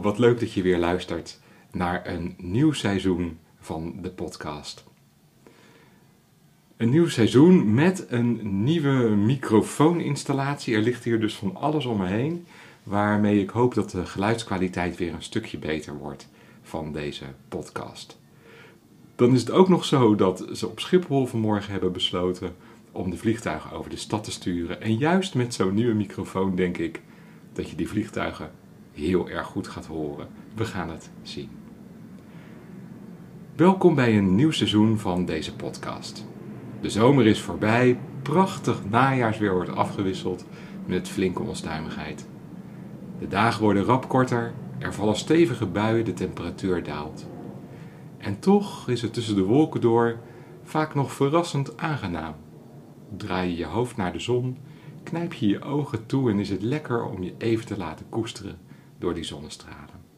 Wat leuk dat je weer luistert naar een nieuw seizoen van de podcast. Een nieuw seizoen met een nieuwe microfooninstallatie. Er ligt hier dus van alles om me heen, waarmee ik hoop dat de geluidskwaliteit weer een stukje beter wordt van deze podcast. Dan is het ook nog zo dat ze op Schiphol vanmorgen hebben besloten om de vliegtuigen over de stad te sturen. En juist met zo'n nieuwe microfoon denk ik dat je die vliegtuigen heel erg goed gaat horen. We gaan het zien. Welkom bij een nieuw seizoen van deze podcast. De zomer is voorbij, prachtig najaarsweer wordt afgewisseld met flinke onstuimigheid. De dagen worden rap korter, er vallen stevige buien, de temperatuur daalt. En toch is het tussen de wolken door vaak nog verrassend aangenaam. Draai je je hoofd naar de zon, knijp je je ogen toe en is het lekker om je even te laten koesteren door die zonnestralen.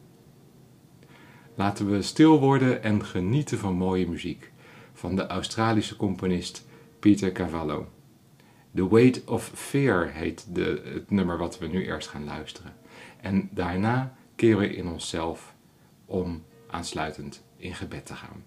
Laten we stil worden en genieten van mooie muziek van de Australische componist Peter Cavallo. The Weight of Fear heet de, het nummer wat we nu eerst gaan luisteren. En daarna keren we in onszelf om aansluitend in gebed te gaan.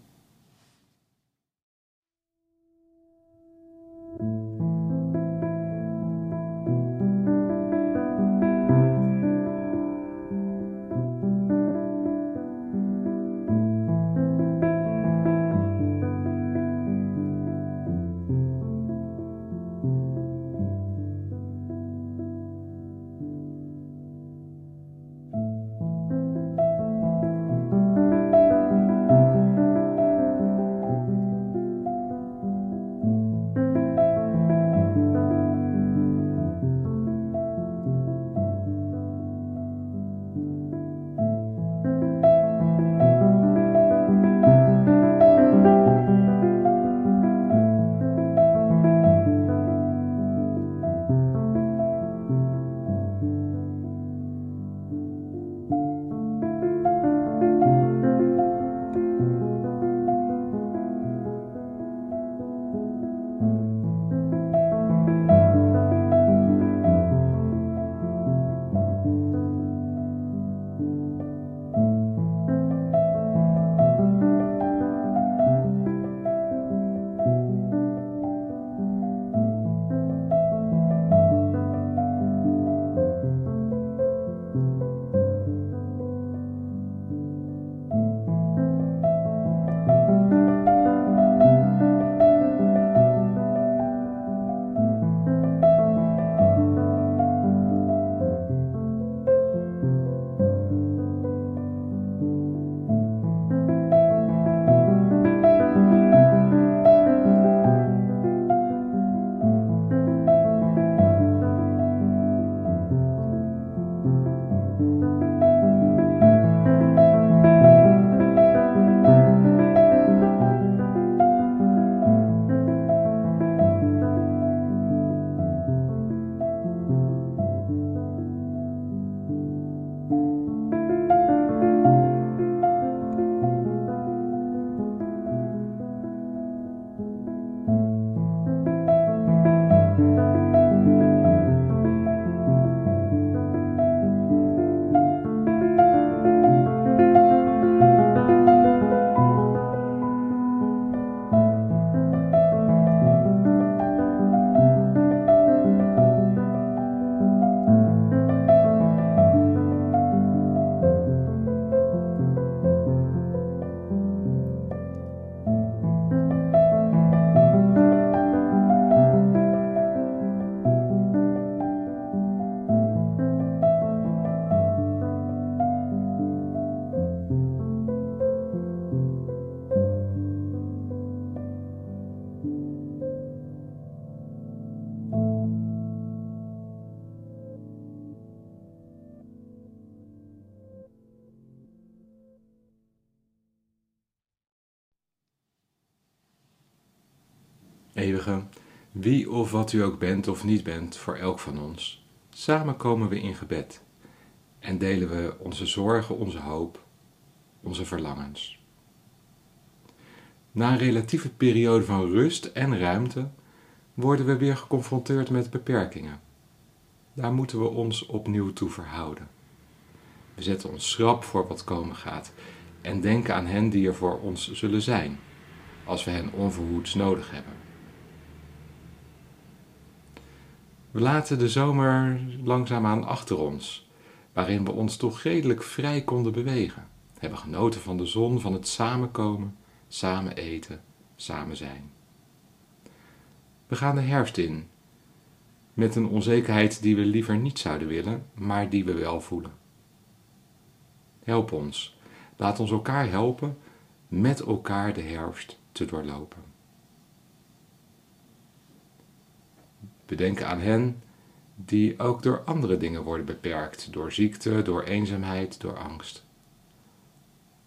Wie of wat u ook bent of niet bent voor elk van ons, samen komen we in gebed en delen we onze zorgen, onze hoop, onze verlangens. Na een relatieve periode van rust en ruimte worden we weer geconfronteerd met beperkingen. Daar moeten we ons opnieuw toe verhouden. We zetten ons schrap voor wat komen gaat en denken aan hen die er voor ons zullen zijn, als we hen onverhoeds nodig hebben. We laten de zomer langzaamaan achter ons, waarin we ons toch redelijk vrij konden bewegen. Hebben genoten van de zon, van het samenkomen, samen eten, samen zijn. We gaan de herfst in, met een onzekerheid die we liever niet zouden willen, maar die we wel voelen. Help ons, laat ons elkaar helpen met elkaar de herfst te doorlopen. We denken aan hen die ook door andere dingen worden beperkt, door ziekte, door eenzaamheid, door angst.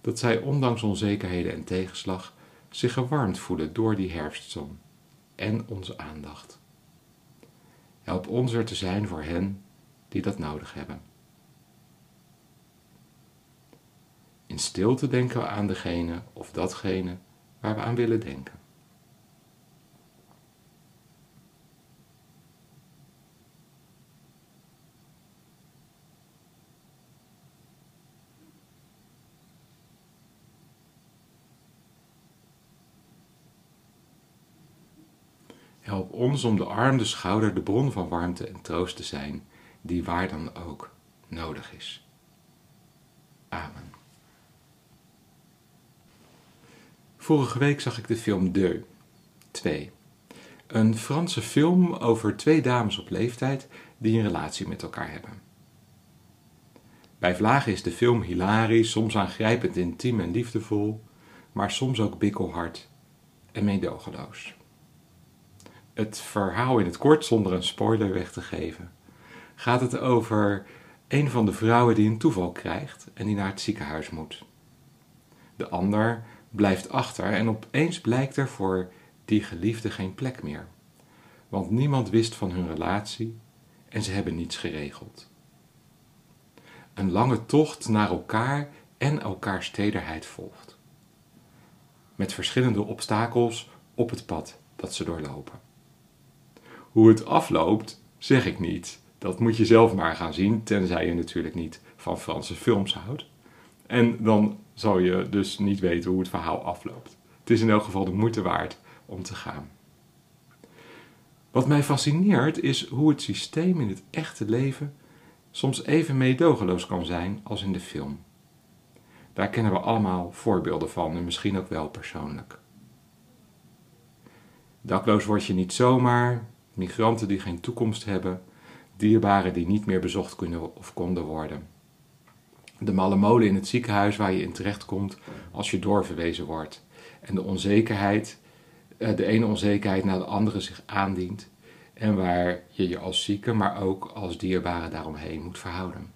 Dat zij ondanks onzekerheden en tegenslag zich gewarmd voelen door die herfstzon en onze aandacht. Help ons er te zijn voor hen die dat nodig hebben. In stilte denken we aan degene of datgene waar we aan willen denken. Help ons om de arm, de schouder, de bron van warmte en troost te zijn, die waar dan ook nodig is. Amen. Vorige week zag ik de film De 2. Een Franse film over twee dames op leeftijd die een relatie met elkaar hebben. Bij vlagen is de film hilarisch, soms aangrijpend intiem en liefdevol, maar soms ook bikkelhard en meedogenloos het verhaal in het kort, zonder een spoiler weg te geven, gaat het over een van de vrouwen die een toeval krijgt en die naar het ziekenhuis moet. De ander blijft achter en opeens blijkt er voor die geliefde geen plek meer. Want niemand wist van hun relatie en ze hebben niets geregeld. Een lange tocht naar elkaar en elkaars tederheid volgt. Met verschillende obstakels op het pad dat ze doorlopen. Hoe het afloopt, zeg ik niet. Dat moet je zelf maar gaan zien, tenzij je natuurlijk niet van Franse films houdt. En dan zal je dus niet weten hoe het verhaal afloopt. Het is in elk geval de moeite waard om te gaan. Wat mij fascineert is hoe het systeem in het echte leven soms even meedogenloos kan zijn als in de film. Daar kennen we allemaal voorbeelden van en misschien ook wel persoonlijk. Dakloos word je niet zomaar, migranten die geen toekomst hebben, dierbaren die niet meer bezocht kunnen of konden worden. De malle molen in het ziekenhuis waar je in terechtkomt als je doorverwezen wordt. En de onzekerheid, eh, de ene onzekerheid naar de andere zich aandient. En waar je je als zieke, maar ook als dierbare daaromheen moet verhouden.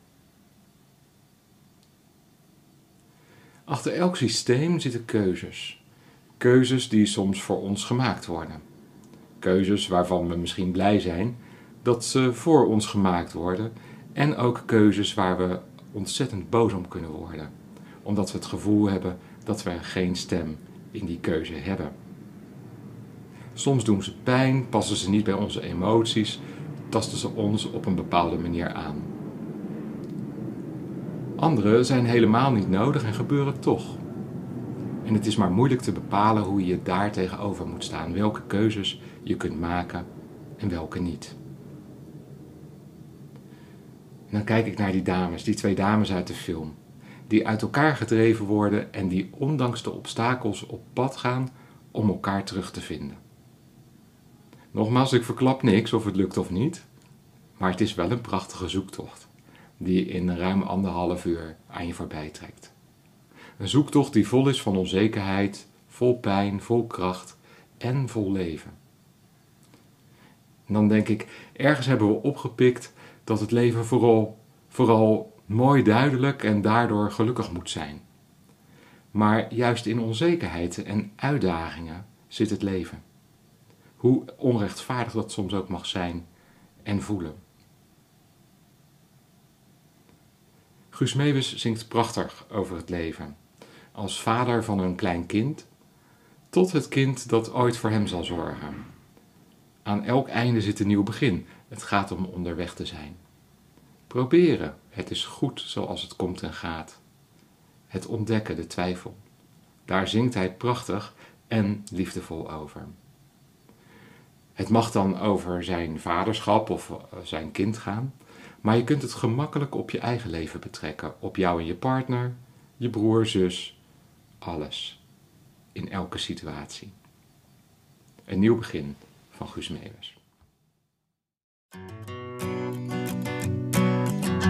Achter elk systeem zitten keuzes. Keuzes die soms voor ons gemaakt worden keuzes waarvan we misschien blij zijn dat ze voor ons gemaakt worden. En ook keuzes waar we ontzettend boos om kunnen worden, omdat we het gevoel hebben dat we geen stem in die keuze hebben. Soms doen ze pijn, passen ze niet bij onze emoties, tasten ze ons op een bepaalde manier aan. Andere zijn helemaal niet nodig en gebeuren toch. En het is maar moeilijk te bepalen hoe je daar tegenover moet staan, welke keuzes je kunt maken en welke niet. Dan kijk ik naar die dames, die twee dames uit de film, die uit elkaar gedreven worden en die ondanks de obstakels op pad gaan om elkaar terug te vinden. Nogmaals, ik verklap niks of het lukt of niet, maar het is wel een prachtige zoektocht die in ruim anderhalf uur aan je voorbij trekt. Een zoektocht die vol is van onzekerheid, vol pijn, vol kracht en vol leven. Dan denk ik, ergens hebben we opgepikt dat het leven vooral, vooral mooi duidelijk en daardoor gelukkig moet zijn. Maar juist in onzekerheid en uitdagingen zit het leven. Hoe onrechtvaardig dat soms ook mag zijn en voelen. Guus Meeuwis zingt prachtig over het leven als vader van een klein kind, tot het kind dat ooit voor hem zal zorgen. Aan elk einde zit een nieuw begin. Het gaat om onderweg te zijn. Proberen. Het is goed zoals het komt en gaat. Het ontdekken, de twijfel. Daar zingt hij prachtig en liefdevol over. Het mag dan over zijn vaderschap of eh, zijn kind gaan, maar je kunt het gemakkelijk op je eigen leven betrekken, op jou en je partner, je broer, zus, alles. In elke situatie. Een nieuw begin van Guus Meeuwis.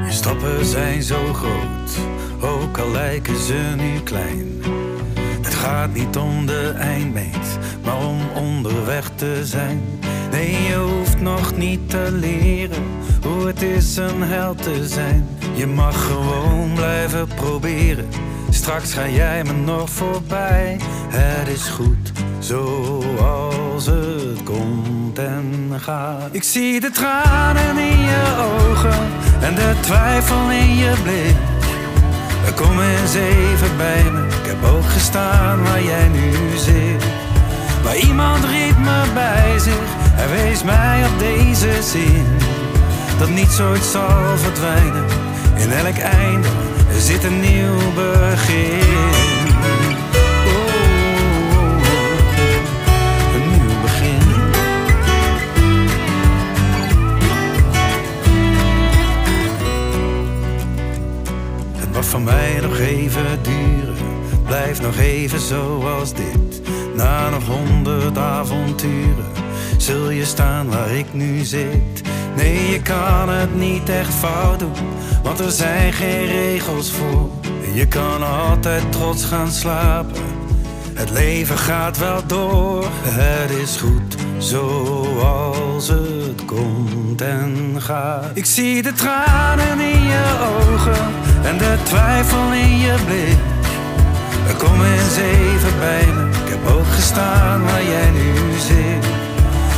Je stappen zijn zo groot, ook al lijken ze nu klein. Het gaat niet om de eindmeet, maar om onderweg te zijn. Nee, je hoeft nog niet te leren hoe het is een held te zijn. Je mag gewoon blijven proberen. Straks ga jij me nog voorbij. Het is goed zoals het komt en gaat. Ik zie de tranen in je ogen en de twijfel in je blik. Kom eens even bij me, ik heb ook gestaan waar jij nu zit. Maar iemand riep me bij zich, hij wees mij op deze zin. Dat niets ooit zal verdwijnen, in elk einde zit een nieuw begin. Van mij nog even duren, blijf nog even zoals dit. Na nog honderd avonturen zul je staan waar ik nu zit. Nee, je kan het niet echt fout doen, want er zijn geen regels voor. Je kan altijd trots gaan slapen. Het leven gaat wel door, het is goed zoals het komt en gaat. Ik zie de tranen in je ogen en de twijfel in je blik. Kom eens even bij me, ik heb ook gestaan waar jij nu zit.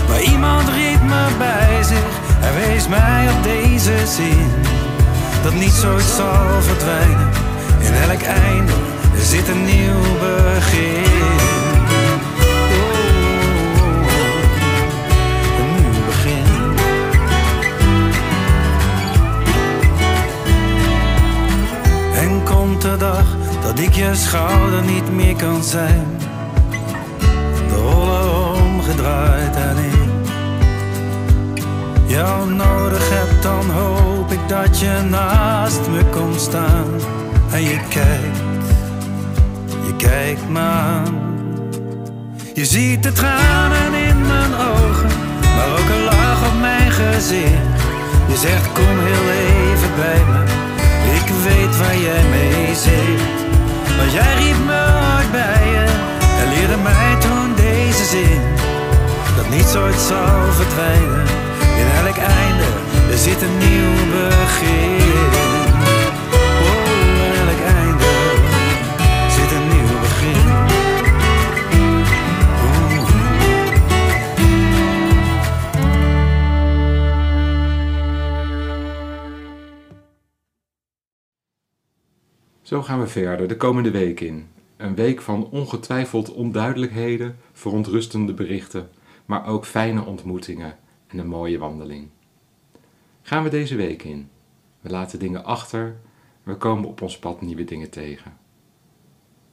Maar iemand riep me bij zich, hij wees mij op deze zin. Dat niets ooit zal verdwijnen, in elk einde zit een nieuw begin. Dag dat ik je schouder niet meer kan zijn. De rollen omgedraaid en ik jou nodig heb, dan hoop ik dat je naast me komt staan. En je kijkt, je kijkt me aan. Je ziet de tranen in mijn ogen, maar ook een lach op mijn gezicht. Je zegt kom heel even bij me, ik weet waar jij mee zit. Maar jij riep me hard bij je en leerde mij toen deze zin. Dat niets ooit zal verdwijnen, in elk einde er zit een nieuw begin. Zo gaan we verder de komende week in. Een week van ongetwijfeld onduidelijkheden, verontrustende berichten, maar ook fijne ontmoetingen en een mooie wandeling. Gaan we deze week in. We laten dingen achter, we komen op ons pad nieuwe dingen tegen.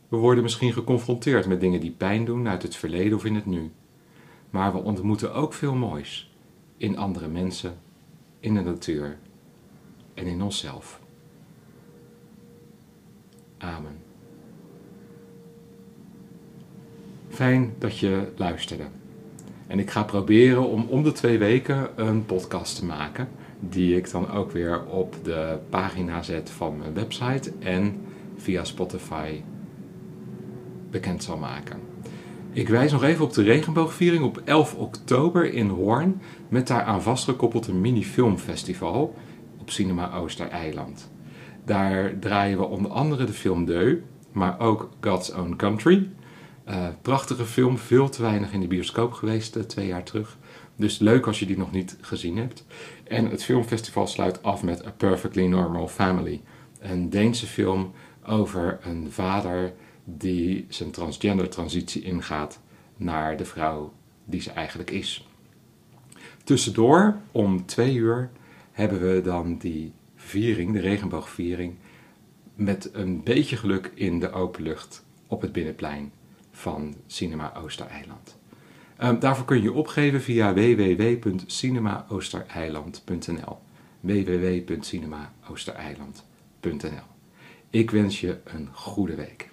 We worden misschien geconfronteerd met dingen die pijn doen uit het verleden of in het nu. Maar we ontmoeten ook veel moois in andere mensen, in de natuur en in onszelf. Amen. Fijn dat je luisterde. En ik ga proberen om om de twee weken een podcast te maken. Die ik dan ook weer op de pagina zet van mijn website en via Spotify bekend zal maken. Ik wijs nog even op de regenboogviering op 11 oktober in Hoorn. Met daaraan vastgekoppeld een mini-filmfestival op Cinema Oostereiland. Daar draaien we onder andere de film Deu, maar ook God's Own Country. Eh, prachtige film, veel te weinig in de bioscoop geweest eh, twee jaar terug. Dus leuk als je die nog niet gezien hebt. En het filmfestival sluit af met A Perfectly Normal Family. Een Deense film over een vader die zijn transgender transitie ingaat naar de vrouw die ze eigenlijk is. Tussendoor, om twee uur, hebben we dan die viering, de regenboogviering, met een beetje geluk in de open lucht op het binnenplein van Cinema Oostereiland. Um, daarvoor kun je opgeven via www.cinemaoostereiland.nl www.cinemaoostereiland.nl Ik wens je een goede week.